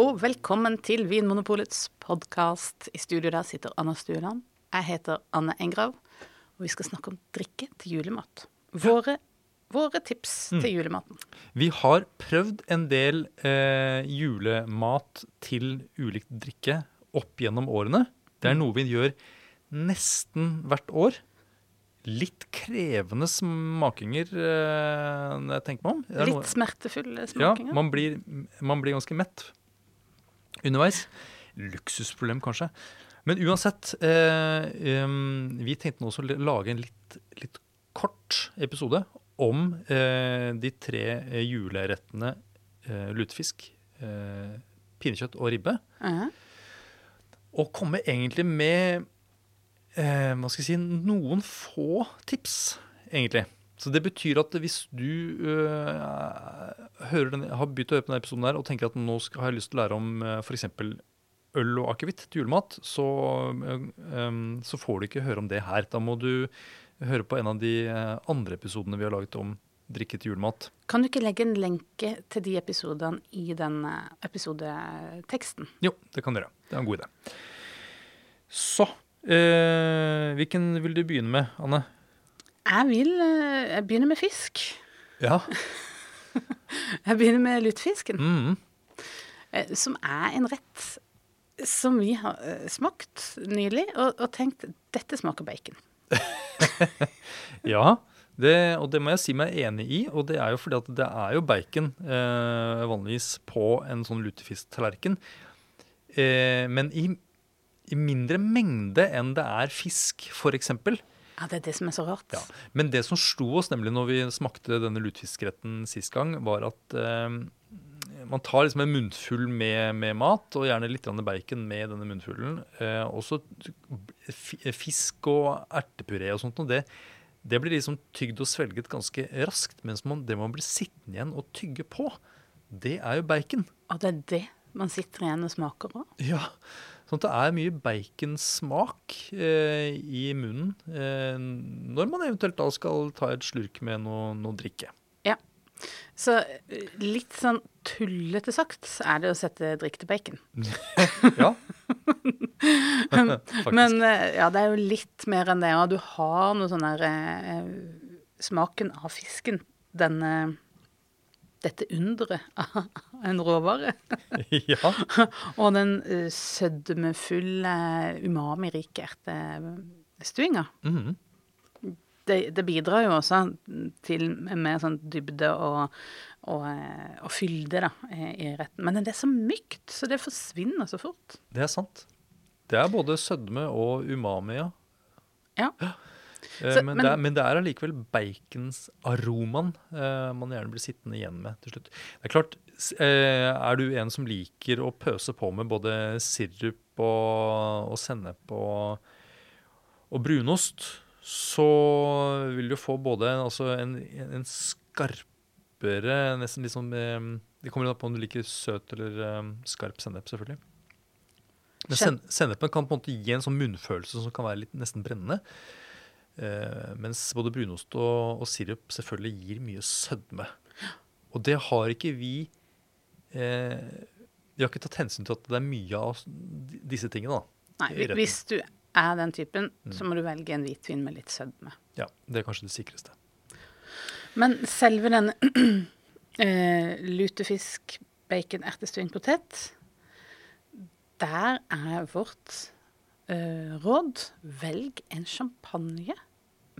og velkommen til Vinmonopolets podkast. I studio der sitter Anna Stueland. Jeg heter Anne Engrav, og vi skal snakke om drikke til julemat. Våre, våre tips Mm. til julematen. Vi har prøvd en del eh, julemat til ulikt drikke opp gjennom årene. Det er noe vi gjør nesten hvert år. Litt krevende smakinger, eh, når jeg tenker meg om. Det er noe- Litt smertefulle Ja, smakinger. man blir, man blir ganske mett underveis. Luksusproblem, kanskje. Men uansett, eh, um, vi tenkte nå også å lage en litt, litt kort episode om eh, de tre eh, julerettene eh, lutefisk, eh, pinnekjøtt og ribbe. Ja. Og komme egentlig med eh, hva skal jeg si, noen få tips, egentlig. Så det betyr at hvis du øh, hører den, har begynt å høre på denne episoden her og tenker at nå skal, har jeg lyst til å lære om uh, f.eks. øl og akevitt til julemat, så, øh, så får du ikke høre om det her. Da må du høre på en av de øh, andre episodene vi har laget om drikke til julemat. Kan du ikke legge en lenke til de episodene i den eh, episodeteksten? Jo, det kan dere. Det er en god idé. Så øh, hvilken vil du begynne med, Anne? Jeg vil eh, jeg begynner med fisk. Ja. Jeg begynner med lutefisken, Mm. eh, som er en rett som vi har eh, smakt nylig, og, og tenkt dette smaker bacon. Ja, det, og det må jeg si meg enig i. Og det er jo fordi at det er jo bacon eh, vanligvis på en sånn lutefisktallerken. Eh, men i, i mindre mengde enn det er fisk, f.eks. Ja, det er det som er så rart. Ja. Men det som slo oss nemlig når vi smakte denne lutefiskretten sist gang, var at eh, man tar liksom en munnfull med, med mat, og gjerne litt bacon med denne munnfullen. Eh, også fisk og ertepuré og sånt. Og det, det blir liksom tygd og svelget ganske raskt. Mens man, det man blir sittende igjen og tygge på, det er jo bacon. Ja, det er det man sitter igjen og smaker på? Ja, sånn at det er mye baconsmak eh, i munnen eh, når man eventuelt da skal ta et slurk med noe, noe drikke. Ja. Så eh, litt sånn tullete sagt er det å sette drikk til bacon. Ja. Men eh, ja, det er jo litt mer enn det. Og du har noe sånn der eh, Smaken av fisken. Denne Dette underet av en råvare. ja. Og den uh, sødmefulle, umami-rike ertestuinga. Mhm. Det, det bidrar jo også til mer sånn dybde og, og, eh, og fylde da, eh, i retten. Men det er så mykt, så det forsvinner så fort. Det er sant. Det er både sødme og umami, ja. Ja. Eh, Så- men, men- det er, men det er allikevel baconsaromaen uh, man gjerne blir sittende igjen med til slutt. Det er klart, eh, er du en som liker å pøse på med både sirup og, og sennep og, og brunost, så vil du få både altså en, en skarpere Nesten litt sånn Det kommer an på om du liker søt eller skarp sennep, selvfølgelig. Men sen, sennepen kan på en måte gi en sånn munnfølelse som kan være litt nesten brennende. Eh, mens både brunost og, og sirup selvfølgelig gir mye sødme. Og det har ikke vi eh, Vi har ikke tatt hensyn til at det er mye av disse tingene. da. Nei, hvis du er den typen, så må du velge en hvitvin med litt sødme. Ja, Det er kanskje det sikreste. Men selve den eh, lutefisk, bacon, ertestuing, potet Der er vårt eh, råd velg en champagne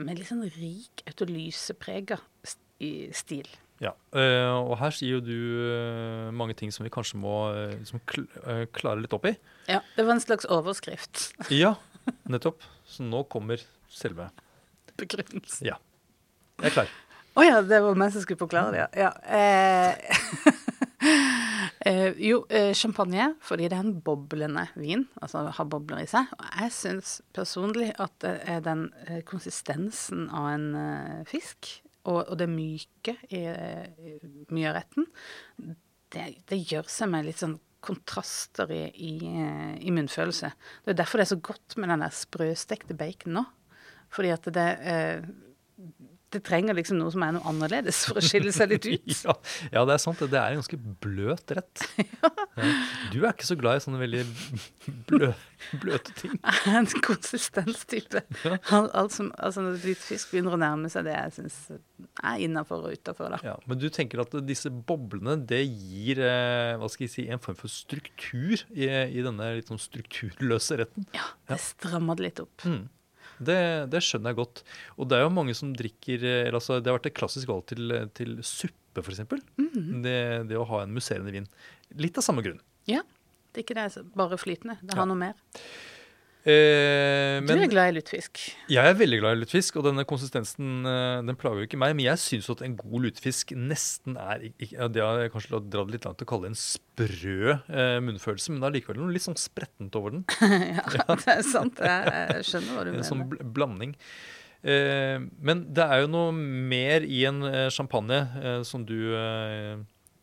med litt sånn rik autolyseprega stil. Ja, eh, Og her sier jo du eh, mange ting som vi kanskje må liksom kl klare litt opp i. Ja, Det var en slags overskrift. Ja, nettopp. Så nå kommer selve Begrunnelsen. Ja. Jeg er klar. Å ja, det var meg som skulle forklare det, ja. ja. Eh, eh, jo, eh, champagne, fordi det er en boblende vin, altså har bobler i seg. Og jeg syns personlig at det er den eh, konsistensen av en fisk, og, og det myke i, i mye av retten, det, det gjør seg med litt sånn kontraster i, i, i munnfølelse. Det er derfor det er så godt med den der sprøstekte bacon nå. Fordi at det eh, det trenger liksom noe som er noe annerledes for å skille seg litt ut. ja, ja, det er sant. Det er en ganske bløt rett. ja. Du er ikke så glad i sånne veldig blø, bløte ting. En konsistenstype. Alt, alt som, altså når hvitfisk begynner å nærme seg det jeg syns er innafor og utafor. Ja, men du tenker at disse boblene det gir eh, hva skal jeg si, en form for struktur i, i denne litt sånn strukturløse retten? Ja, det strammer det litt opp. Mm. Det, det, skjønner jeg godt. Og det er jo mange som drikker eh, altså Det har vært et klassisk valg til, til suppe, f.eks. Mm. Det, det å ha en musserende vin. Litt av samme grunn. Ja. Det er ikke det bare flytende. Det har ja. noe mer. Eh, men, du er glad i lutefisk? Jeg er veldig glad i lutefisk. Og denne konsistensen eh, den plager jo ikke meg. Men jeg syns at en god lutefisk nesten er Det har jeg kanskje dratt litt langt å kalle en sprø eh, munnfølelse, men det er likevel noe litt sånn sprettent over den. ja, ja, det er sant. Jeg skjønner hva du mener. En sånn bl blanding. Eh, men det er jo noe mer i en eh, champagne eh, som du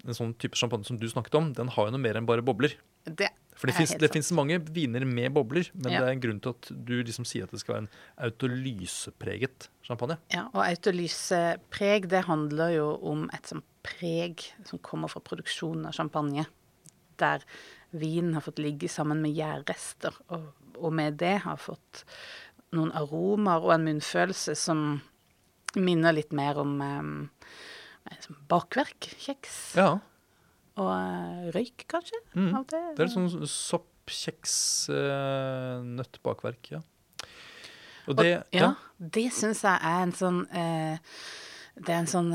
En sånn type champagne som du snakket om, den har jo noe mer enn bare bobler. Det for det fins mange viner med bobler, men ja. det er en grunn til at du liksom sier at det skal være en autolysepreget champagne. Ja, og autolysepreg det handler jo om et sånt preg som kommer fra produksjonen av champagne. Der vinen har fått ligge sammen med gjærrester, og, og, med det har fått noen aromaer og en munnfølelse som minner litt mer om eh, bakverk, kjeks. Ja. Og uh, røyk, kanskje? Mm. Av det. det er sånn soppkjeksnøttbakverk, uh, ja. Og det, og, ja, ja. det syns jeg er en sånn uh, Det er en sånn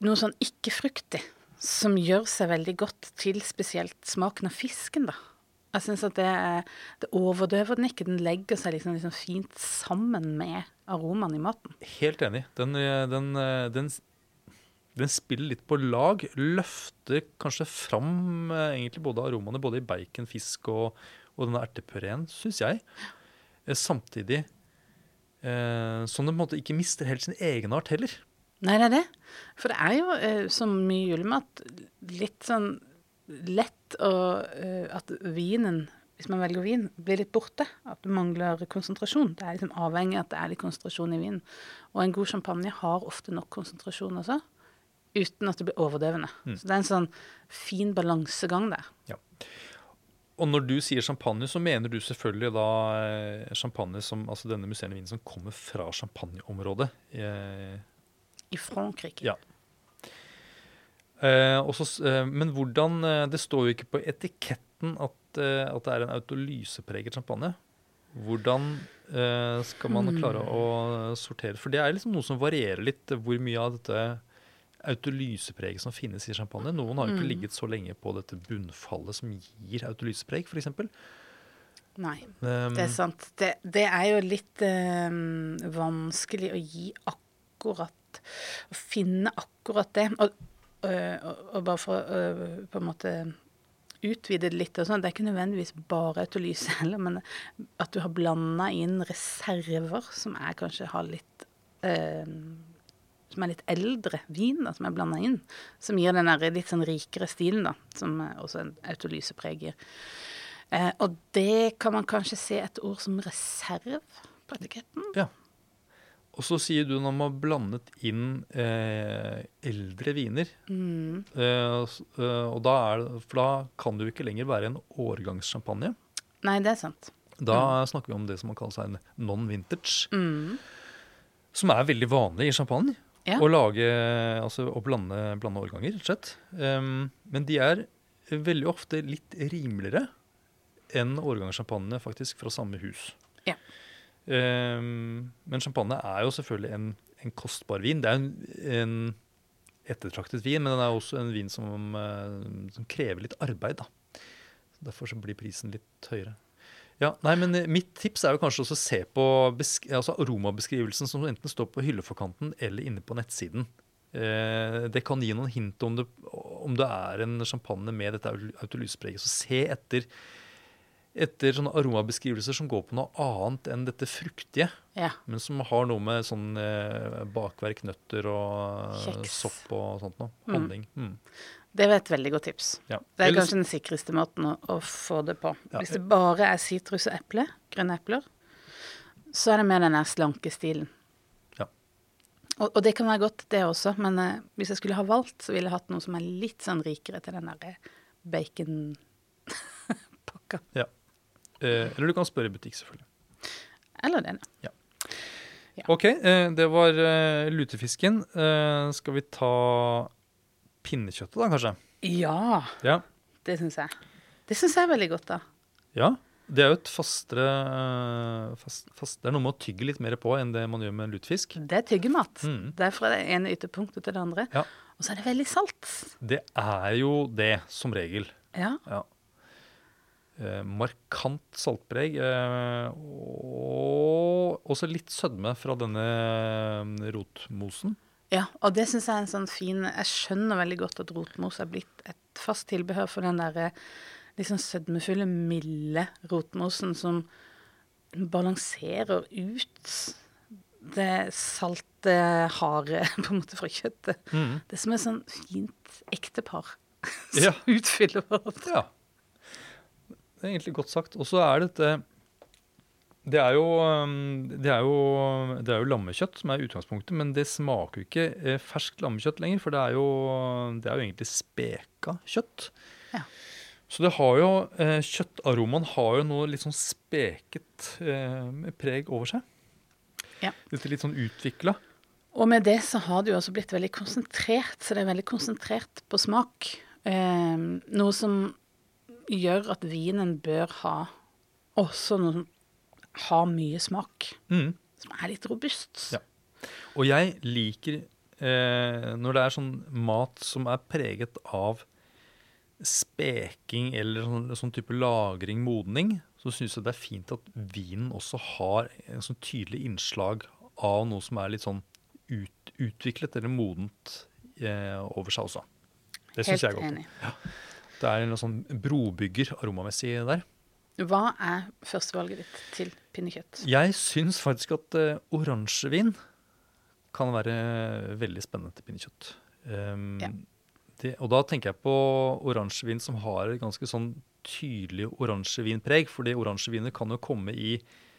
Noe sånn ikke-fruktig som gjør seg veldig godt til spesielt smaken av fisken, da. Jeg syns at det, det, overdøver den ikke. Den legger seg liksom, liksom fint sammen med aromaen i maten. Helt enig. Den, den, den den spiller litt på lag. Løfter kanskje fram eh, egentlig både aromaene både i bacon, fisk og, og denne ertepureen, syns jeg. Eh, samtidig eh, som den på en måte ikke mister helt sin egenart heller. Nei, det er det. For det er jo eh, som mye julemat litt sånn lett å eh, At vinen hvis man velger vin, blir litt borte. At du mangler konsentrasjon. Det er liksom avhengig av at det er litt konsentrasjon i vinen. Og en god champagne har ofte nok konsentrasjon også uten at det blir overdøvende. Mm. Så det er en sånn fin balansegang der. Ja. Og når du sier champagne, så mener du selvfølgelig da eh, champagne som, altså denne musserende vinen som kommer fra champagneområdet. Eh, I Frankrike. Ja. Eh, også, eh, men hvordan eh, Det står jo ikke på etiketten at, at det er en autolysepreget champagne. Hvordan skal man mm. klare å sortere? For det er liksom noe som varierer litt, hvor mye av dette autolysepreget som finnes i champagne. Noen har jo ikke mm. ligget så lenge på dette bunnfallet som gir autolysepreg, f.eks. Nei, um, det er sant. Det, det er jo litt um, vanskelig å gi akkurat Å finne akkurat det. Og, øh, og, og bare for å øh, på en måte utvide det litt. og sånn, Det er ikke nødvendigvis bare autolyse heller, men at du har blanda inn reserver som er kanskje har litt øh, som er litt eldre vin, da, som er blanda inn. Som gir den litt sånn rikere stilen, da, som også en autolyse preger. Eh, og det kan man kanskje se et ord som reserv på etiketten. Ja. Og så sier du når man har blandet inn eh, eldre viner. Mm. Eh, eh, og da er, for da kan det jo ikke lenger være en årgangssjampanje. Nei, det er sant. Da mm. snakker vi om det som man kaller seg en non-vintage. Mm. Som er veldig vanlig i champagne. Ja. Å lage, altså å blande, blande årganger, rett og slett. Um, men de er veldig ofte litt rimeligere enn årgangssjampanjene faktisk fra samme hus. Ja. Um, men champagne er jo selvfølgelig en, en kostbar vin. Det er en, en, ettertraktet vin, men den er også en vin som, uh, som krever litt arbeid. Da. Derfor blir prisen litt høyere. Ja, nei, men eh, Mitt tips er jo kanskje også å se på altså aromabeskrivelsen som enten står på hylleforkanten eller inne på nettsiden. Eh, det kan gi noen hint om det, om det er en champagne med dette autolysepreget. Så se etter, etter sånne aromabeskrivelser som går på noe annet enn dette fruktige. Ja. Men som har noe med sånn eh, bakverk, nøtter og Kjeks. sopp og sånt noe. Mm. Honning. Mm. Mm. Det var et veldig godt tips. Ja. Det er kanskje den sikreste måten å, å få det på. Ja. Hvis det bare er sitrus og eple, grønne epler, så er det mer den der slanke stilen. Ja. Og, og det kan være godt, det også, men eh, hvis jeg skulle ha valgt, så ville jeg hatt noe som er litt sånn rikere til den derre bacon-pakka. Ja. Eh, eller du kan spørre i butikk, selvfølgelig. Eller den. Ja. Ok, eh, det var eh, lutefisken. Eh, skal vi ta pinnekjøttet, da, kanskje? Ja, Ja. det syns jeg. Det syns jeg er veldig godt, da. ja. Det er jo et fastere eh, fast, fast, Det er noe med å tygge litt mer på enn det man gjør med lutefisk. Det er tyggemat. Mm. Det er fra det ene ytterpunktet til det andre. Ja. Og så er det veldig salt. Det er jo det, som regel. Ja. Ja. Eh, markant saltpreg. Eh, og også litt sødme fra denne eh, rotmosen. Ja. Og det syns jeg er en sånn fin Jeg skjønner veldig godt at rotmos er blitt et fast tilbehør for den derre litt sånn sødmefulle, milde rotmosen som balanserer ut det salte, harde på en måte fra kjøttet. Mm. Det som er sånn fint ektepar Ja. som utfyller hverandre. Ja. Det er egentlig godt sagt. Og så er dette det er, jo, um, det, er jo, det er jo lammekjøtt som er utgangspunktet, men det smaker jo ikke eh, ferskt lammekjøtt lenger, for det er jo, det er jo egentlig speka kjøtt. Ja. Så det har jo, eh, kjøttaromaen har jo noe litt sånn speket eh, preg over seg. Ja. Dette litt sånn utvikla. Og med det så har det jo også blitt veldig konsentrert, så det er veldig konsentrert på smak. Eh, noe som gjør at vinen bør ha også noe som har mye smak. Mm. Som er litt robust. Ja. Og jeg liker eh, når det er sånn mat som er preget av speking eller sånn, sånn type lagring, modning, så syns jeg det er fint at vinen også har en sånn tydelig innslag av noe som er litt sånn ut, utviklet eller modent eh, over seg også. Det syns jeg er godt. enig. Det er en sånn brobygger aromamessig der. Hva er førstevalget ditt til pinnekjøtt? Jeg syns faktisk at uh, oransjevin kan være veldig spennende til pinnekjøtt. Um, Ja. det, og da tenker jeg på oransjevin som har et ganske sånn tydelig oransjevinpreg, fordi oransjeviner kan jo komme i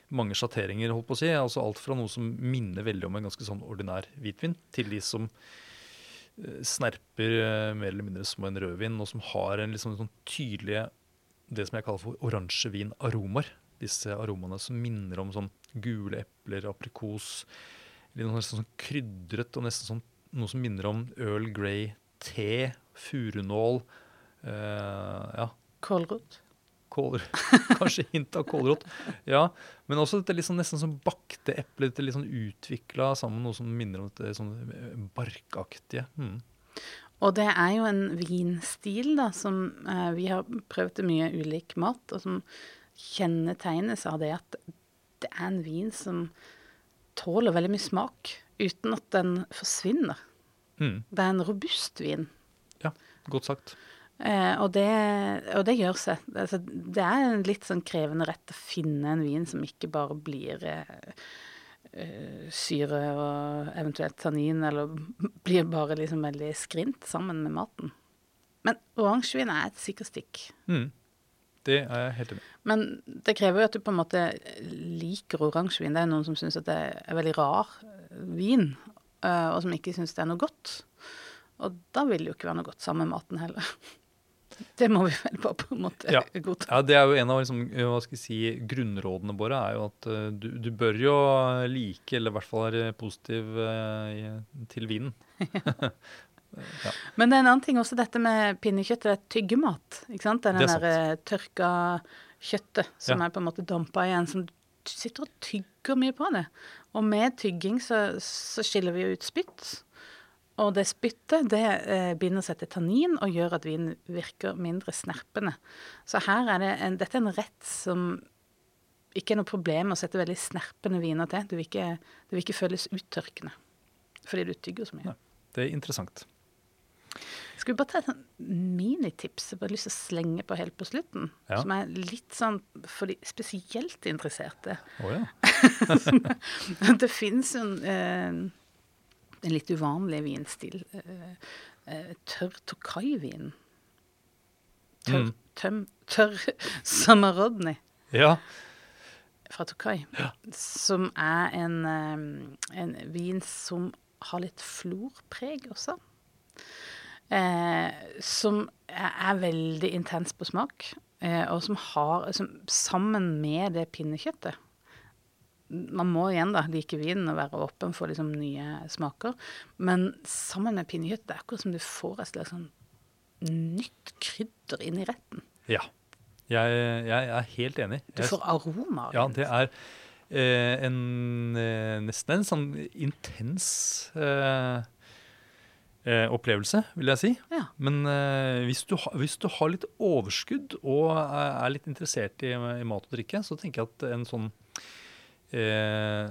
mange sjatteringer, holdt på å si. Altså alt fra noe som minner veldig om en ganske sånn ordinær hvitvin, til de som eh, snerper eh, mer eller mindre som en rødvin, og som har en liksom sånn tydelige det som jeg kaller for oransjevinaromaer. Disse aromaene som minner om sånn gule epler, aprikos, litt noe nesten sånn krydret og nesten sånn noe som minner om Earl Grey te, furunål, eh, ja, Kålrot? kål, kanskje hint av kålrot. Ja, men også dette sånn, nesten sånn bakte epler, dette litt sånn utvikla sammen med noe som minner om dette sånn barkaktige. Mm. Og det er jo en vinstil da, som eh, vi har prøvd til mye ulik mat, og som kjennetegnes av det at det er en vin som tåler veldig mye smak uten at den forsvinner. Mm. Det er en robust vin. Ja, godt sagt. Eh, og, det, og det gjør seg. Altså, det er en litt sånn krevende rett å finne en vin som ikke bare blir eh, syre og eventuelt tannin, eller blir bare liksom veldig skrint sammen med maten. Men oransjevin er et sikkert stikk. Mm. Det er jeg helt enig. Men det krever jo at du på en måte liker oransjevin. Det er noen som syns at det er veldig rar eh, vin, eh, og som ikke syns det er noe godt. Og da vil det jo ikke være noe godt sammen med maten heller. Det må vi vel bare på en måte Ja. godta. Ja, det er jo en av liksom, hva skal jeg si, grunnrådene våre er jo at eh, du, du bør jo like, eller i hvert fall være positiv eh, til vinen. Men det er en annen ting også, dette med pinnekjøtt. Det er tyggemat. ikke sant? Det er den er der eh, tørka kjøttet som Ja. er på en måte dampa igjen, som sitter og tygger mye på det. Og med tygging så, så skiller vi jo ut spytt. Og det spyttet det eh, binder seg til tannin og gjør at vinen virker mindre snerpende. Så her er det en, dette er en rett som ikke er noe problem å sette veldig snerpende viner til. Det vil ikke, det vil ikke føles uttørkende fordi du tygger så mye. Nei. Det er interessant. Skal vi bare ta et sånn minitips jeg bare har lyst til å slenge på helt på slutten? Ja. Som er litt sånn for de spesielt interesserte. Å ja. Det fins en, en litt uvanlig vinstil. eh, eh, tørr Tokai-vin. Tørr, Mm. tøm, tørr Samarodny Ja. fra Tokai. Som er en, eh, en vin som har litt florpreg også. Eh, som er veldig intens på smak, eh, og som har som, Sammen med det pinnekjøttet Man må igjen da like vinen og være åpen for liksom nye smaker. Men sammen med pinnekjøtt det er akkurat som du får et slags sånn nytt krydder inn i retten. Ja. Jeg, jeg er helt enig. Du får aromaer. Ja, det er eh, en, eh, nesten en sånn intens eh, eh, opplevelse, vil jeg si. Ja. Men eh, hvis, du ha, hvis du har litt overskudd og er litt interessert i, i mat og drikke, så tenker jeg at en sånn eh,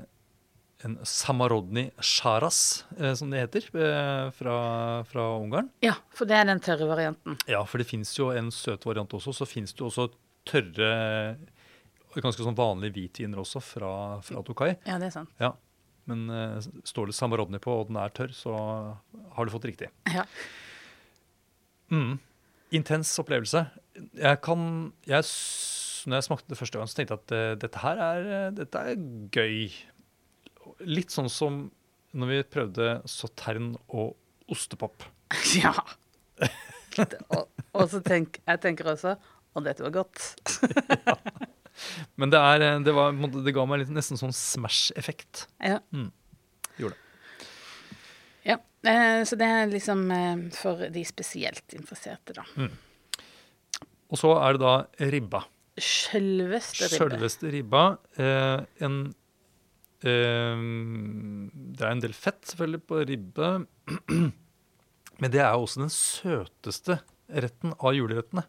en Samarodny Sjaras, eh, som det heter, eh, fra, fra Ungarn. ja, for det er den tørre varianten. Ja, for det fins jo en søt variant også. Så fins det jo også tørre, ganske sånn vanlige hvitviner også fra, fra Tokai. Ja, det er sant. Ja. Men eh, står det Samarodny på, og den er tørr, så har du fått riktig. Ja. Mm. Intens opplevelse. Jeg kan jeg, Når jeg smakte det første gang, så tenkte jeg at uh, dette her er, eh, dette er gøy. Litt sånn som når vi prøvde sautern og ostepop. Ja. og, og så tenk, jeg tenker også Og dette var godt. Men det, er, eh, det, var, det ga meg litt, nesten sånn Smash-effekt. Ja. Mm. Gjorde det. ja. Så det er liksom for de spesielt interesserte, da. Og så er det da ribba. Sjølveste ribbe. Sjølveste ribba. Eh, en eh, Det er en del fett selvfølgelig på ribbe. Men det er også den søteste retten av julerettene.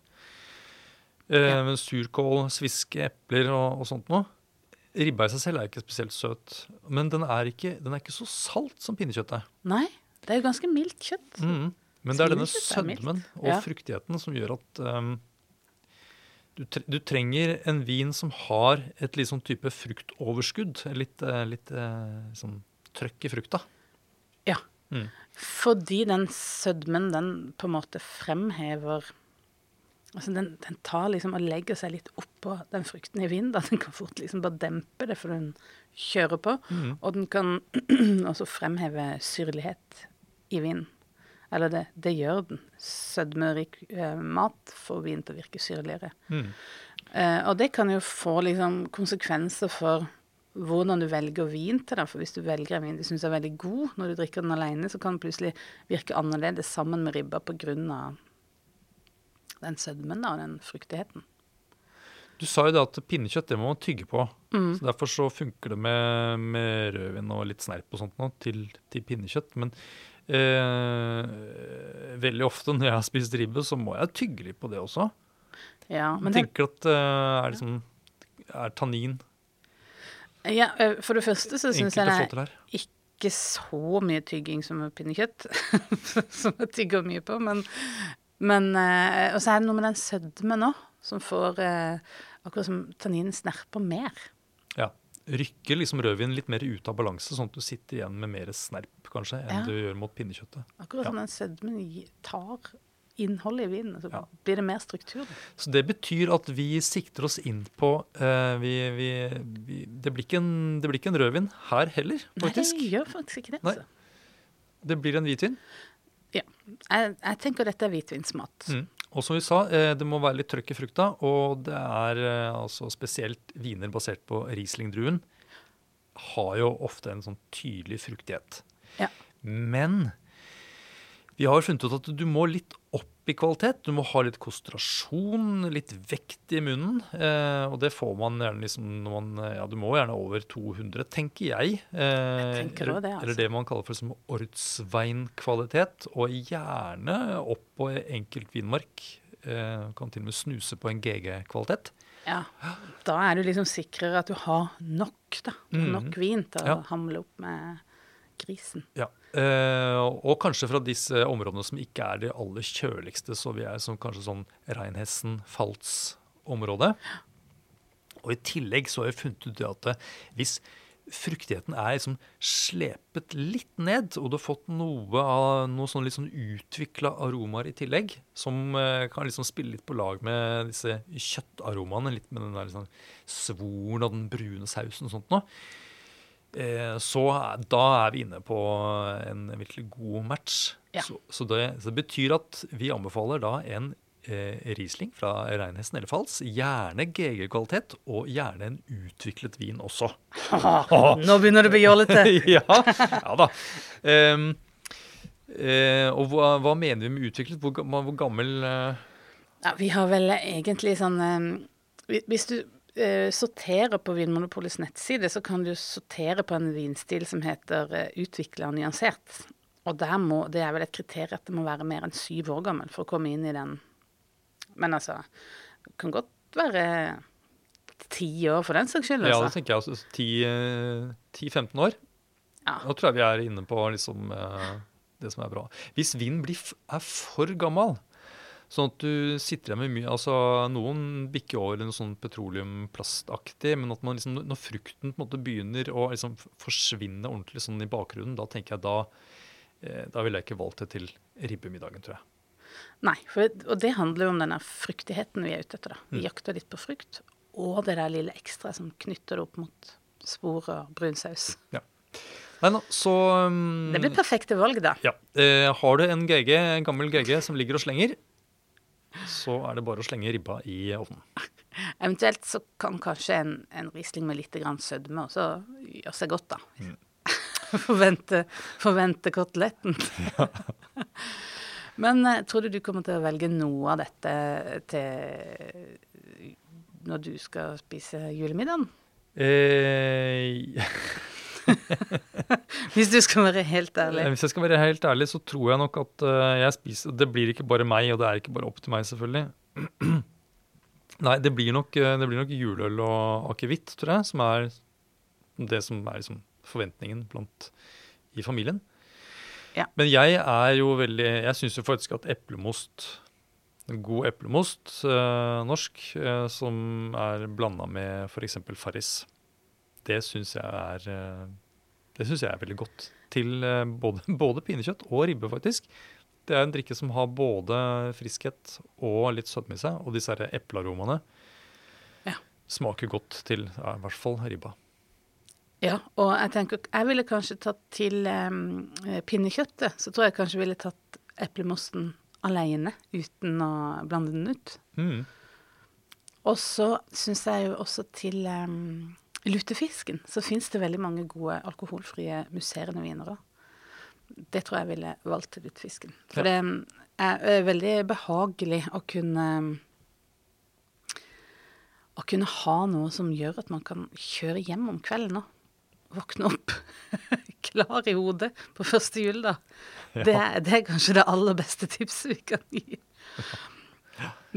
Eh, Ja. Surkål, sviske, epler og, og sånt noe. Ribba i seg selv er ikke spesielt søt. Men den er ikke, den er ikke så salt som pinnekjøttet. Nei, det er jo ganske mildt kjøtt. Mm. Men det er denne er sødmen og Ja. fruktigheten som gjør at um, du, tre du trenger en vin som har et litt sånn type fruktoverskudd. Litt, eh, litt eh, sånn trøkk i frukta. Ja. Mm. Fordi den sødmen, den på en måte fremhever Altså den, den tar liksom og legger seg litt oppå den frukten i vinen. da. Den kan fort liksom bare dempe det, for den kjører på. Mm. Og den kan også fremheve syrlighet i vinen. Eller det, det gjør den. Sødmerik eh, mat får vin til å virke syrligere. Mm. Eh, og det kan jo få liksom konsekvenser for hvordan du velger vin til den. For hvis du velger en vin du syns er veldig god når du drikker den alene, så kan den plutselig virke annerledes sammen med ribba pga. den sødmen da, og den fruktigheten. Du sa jo det at pinnekjøtt det må man tygge på. Mm. Så Derfor så funker det med, med rødvin og litt snerp og sånt nå, til, til pinnekjøtt. Men eh, veldig ofte når jeg har spist ribbe, så må jeg tygge litt på det også. Ja, men Jeg det, tenker at eh, er, liksom, er tannin ja, eh, for det første så syns jeg det er ikke så mye tygging som pinnekjøtt, som jeg tygger mye på, men, men eh, Og så er det noe med den sødmen òg, som får eh, Akkurat som tanninen snerper mer. Ja. Rykker liksom rødvinen litt mer ut av balanse, sånn at du sitter igjen med mer snerp kanskje, enn Ja. du gjør mot pinnekjøttet. Akkurat Ja. som den sødmen tar innholdet i vinen, så Ja. blir det mer struktur. Så det betyr at vi sikter oss inn på uh, vi, vi, vi, det, blir ikke en, det blir ikke en rødvin her heller, faktisk. Nei, det gjør faktisk ikke det. Nei. Altså. Det blir en hvitvin. Ja. Jeg, jeg tenker dette er hvitvinsmat. Mm. Og som vi sa, eh, det må være litt trøkk i frukta, og det er eh, altså spesielt viner basert på Riesling-druen har jo ofte en sånn tydelig fruktighet. Ja. Men vi har funnet ut at du må litt opp i kvalitet. Du må ha litt konsentrasjon, litt vekt i munnen. Eh, og det får man gjerne liksom når man Ja, du må gjerne over 200, tenker jeg. Eh, tenker også det, altså. Eller det man kaller for liksom ordsveinkvalitet, Og gjerne opp på enkelt vinmark. Eh, kan til og med snuse på en GG-kvalitet. Ja. Da er du liksom sikrere at du har nok, da. Nok mm. Nok vin til å Ja. hamle opp med grisen. Ja. Eh, og kanskje fra disse områdene som ikke er de aller kjøligste, så vi er som kanskje sånn Reinhessen-Falts-område. Og i tillegg så har vi funnet ut at eh, hvis fruktigheten er liksom slepet litt ned, og du har fått noe av noe sånn litt sånn utvikla aromaer i tillegg, som eh, kan liksom spille litt på lag med disse kjøttaromaene, litt med den der liksom svoren og den brune sausen og sånt noe, så er- da er vi inne på en virkelig god match. Ja. Så, så, det, så det betyr at vi anbefaler da en eh, Riesling fra Reinhesten eller Fals. Gjerne GG-kvalitet, og gjerne en utviklet vin også. Nå begynner det å bli jålete. ja, ja da. Um, eh, og hva, hva mener vi med utviklet? Hvor, hvor gammel eh, Ja, vi har vel egentlig sånn eh, Hvis du eh, sorterer på Vinmonopolets nettside, så kan du sortere på en vinstil som heter uh, utvikla og nyansert. Og der må, det er vel et kriterium at det må være mer enn syv år gammel for å komme inn i den. Men altså, det kan godt være ti år for den saks skyld. Ja, det Altså. tenker jeg også. 10-15 år. Ja. Nå tror jeg vi er inne på liksom, eh, det som er bra. Hvis vin blir, er for gammel, sånn at du sitter igjen med mye altså Noen bikker over i noe sånn petroleumplastaktig, men at man liksom, når frukten på en måte begynner å liksom forsvinne ordentlig sånn i bakgrunnen, da tenker jeg da eh, Da ville jeg ikke valgt det til ribbemiddagen, tror jeg. Nei, for, og det handler jo om denne fruktigheten vi er ute etter. da. Mm. Vi jakter litt på frukt, og det der lille ekstra som knytter det opp mot spor og brun saus. Nei nå, så um, Det blir perfekte valg, da. Ja. Eh, har du en GG, en gammel GG som ligger og slenger, så er det bare å slenge ribba i ovnen. Eventuelt så kan kanskje en, en Riesling med litt sødme også gjøre seg godt, da. Mm. forvente, forvente koteletten. Men eh, tror du du kommer til å velge noe av dette til når du skal spise julemiddagen? Eh, Hvis du skal være helt ærlig. hvis jeg skal være helt ærlig, så tror jeg nok at eh, jeg spiser Det blir ikke bare meg, og det er ikke bare opp til meg, selvfølgelig. Nei, det blir nok, eh, det blir nok juleøl og akevitt, tror jeg, som er det som er liksom forventningen blant i familien. Ja. Men jeg er jo veldig Jeg syns jo faktisk at eplemost God eplemost, eh, norsk, eh, som er blanda med f.eks. Farris, det syns jeg er eh, Det syns jeg er veldig godt. Til eh, både, både pinnekjøtt og ribbe, faktisk. Det er en drikke som har både friskhet og litt sødme i seg. Og disse eplearomaene Ja. smaker godt til ja, i hvert fall ribba. Ja, og jeg tenker jeg ville kanskje tatt til um, pinnekjøttet. Så tror jeg kanskje ville tatt eplemosten alene, uten å blande den ut. Mm. Og så syns jeg jo også til em, lutefisken så fins det veldig mange gode alkoholfrie musserende viner. Det tror jeg ville valgt til lutefisken. For det er eh, veldig behagelig å kunne Å kunne ha noe som gjør at man kan kjøre hjem om kvelden og våkne opp klar i hodet på første juledag. Det, er- det er kanskje det aller beste tipset vi kan gi.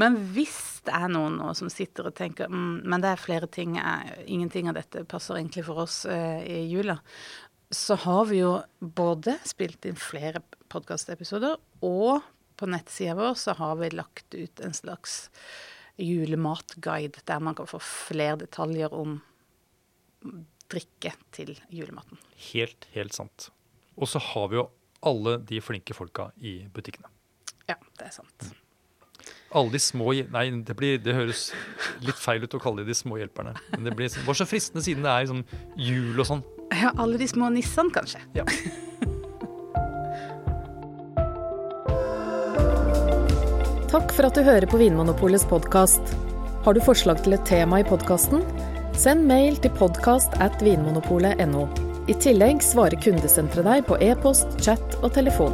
Men hvis det er noen nå som sitter og tenker mm, men det er flere ting, eh, ingenting av dette passer egentlig for oss eh, i jula, så har vi jo både spilt inn flere podkastepisoder, og på nettsida vår så har vi lagt ut en slags julematguide der man kan få flere detaljer om drikke til julematen. Helt, helt sant. Og så har vi jo alle de flinke folka i butikkene. Ja, det er sant. Alle de små Nei, det, blir, det høres litt feil ut å kalle de de små hjelperne. Men det blir så- var så fristende siden det er sånn jul og sånn. Ja, alle de små nissene, kanskje. Ja. Takk for at du hører på Vinmonopolets podkast. Har du forslag til et tema i podkasten? Send mail til podkast at vinmonopolet.no. I tillegg svarer kundesenteret deg på e-post, chat og telefon.